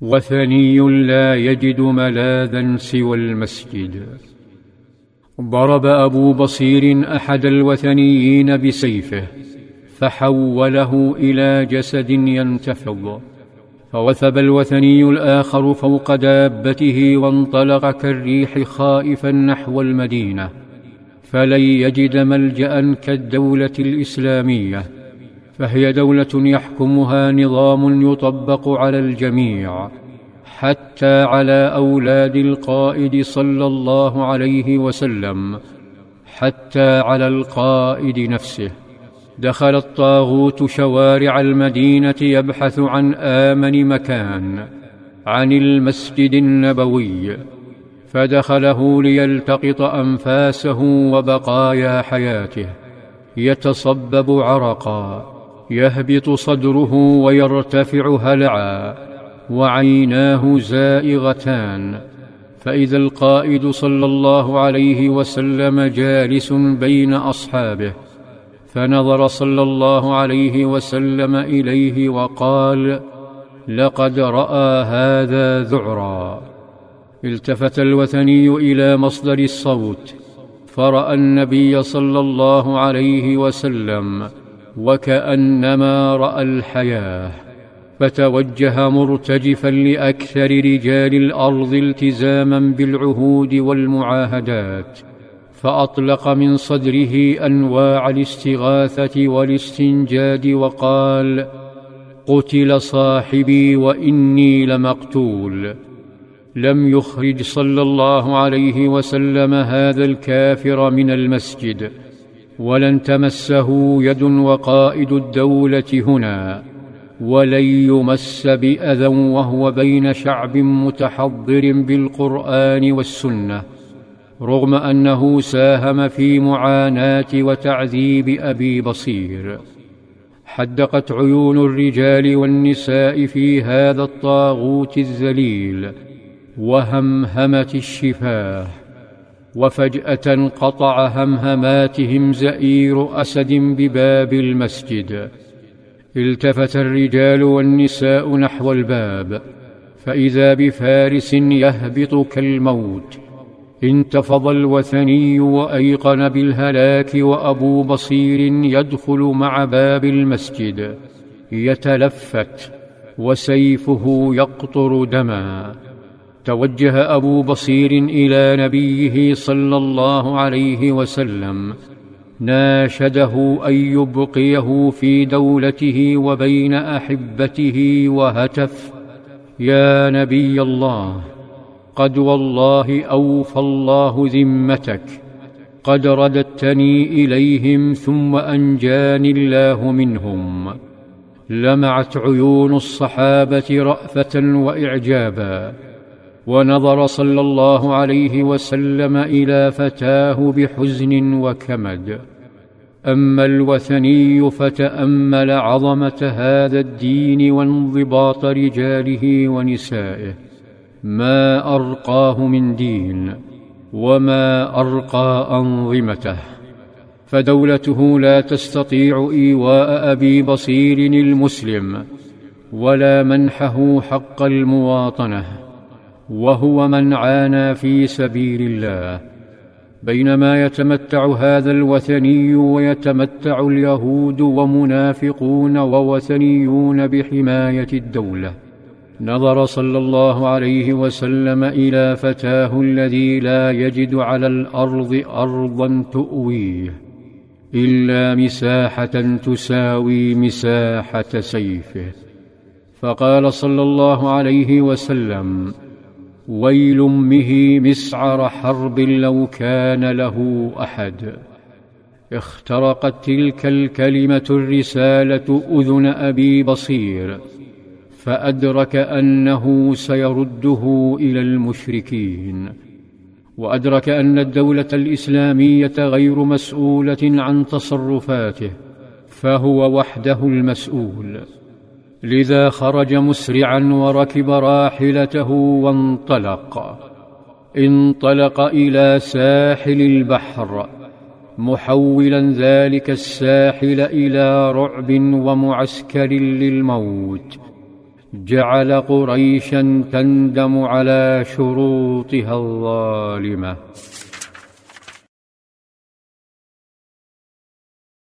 وثني لا يجد ملاذا سوى المسجد. ضرب أبو بصير أحد الوثنيين بسيفه فحوله إلى جسد ينتفض. فوثب الوثني الآخر فوق دابته وانطلق كالريح خائفا نحو المدينة. فلن يجد ملجأ كالدولة الإسلامية. فهي دولة يحكمها نظام يطبق على الجميع حتى على أولاد القائد صلى الله عليه وسلم حتى على القائد نفسه. دخل الطاغوت شوارع المدينة يبحث عن آمن مكان عن المسجد النبوي فدخله ليلتقط أنفاسه وبقايا حياته يتصبب عرقا. يهبط صدره ويرتفع هلعا وعيناه زائغتان. فإذا القائد صلى الله عليه وسلم جالس بين أصحابه فنظر صلى الله عليه وسلم إليه وقال لقد رأى هذا ذعرا. التفت الوثني إلى مصدر الصوت فرأى النبي صلى الله عليه وسلم وكأنما رأى الحياة فتوجه مرتجفا لأكثر رجال الأرض التزاما بالعهود والمعاهدات فأطلق من صدره أنواع الاستغاثة والاستنجاد وقال قتل صاحبي وإني لمقتول. لم يخرج صلى الله عليه وسلم هذا الكافر من المسجد. ولن تمسه يد وقائد الدولة هنا ولن يمس بأذى وهو بين شعب متحضر بالقرآن والسنة رغم أنه ساهم في معاناة وتعذيب أبي بصير. حدقت عيون الرجال والنساء في هذا الطاغوت الذليل وهمهمت الشفاه. وفجأة قطع همهماتهم زئير أسد بباب المسجد. التفت الرجال والنساء نحو الباب فإذا بفارس يهبط كالموت. انتفض الوثني وأيقن بالهلاك وأبو بصير يدخل مع باب المسجد. يتلفت وسيفه يقطر دما. توجه أبو بصير إلى نبيه صلى الله عليه وسلم ناشده أن يبقيه في دولته وبين أحبته وهتف يا نبي الله قد والله أوفى الله ذمتك قد رددتني إليهم ثم أنجاني الله منهم لمعت عيون الصحابة رأفة وإعجابا. ونظر صلى الله عليه وسلم إلى فتاه بحزن وكمد. أما الوثني فتأمل عظمة هذا الدين وانضباط رجاله ونسائه. ما أرقاه من دين وما أرقى أنظمته. فدولته لا تستطيع إيواء أبي بصير المسلم ولا منحه حق المواطنة. وهو من عانى في سبيل الله. بينما يتمتع هذا الوثني ويتمتع اليهود ومنافقون ووثنيون بحماية الدولة. نظر صلى الله عليه وسلم إلى فتاه الذي لا يجد على الأرض أرضا تؤويه إلا مساحة تساوي مساحة سيفه. فقال صلى الله عليه وسلم ويل امه مسعر حرب لو كان له أحد. اخترقت تلك الكلمة الرسالة أذن أبي بصير فأدرك أنه سيرده إلى المشركين. وأدرك أن الدولة الإسلامية غير مسؤولة عن تصرفاته فهو وحده المسؤول. لذا خرج مسرعا وركب راحلته وانطلق. انطلق إلى ساحل البحر محولا ذلك الساحل إلى رعب ومعسكر للموت. جعل قريشا تندم على شروطها الظالمة.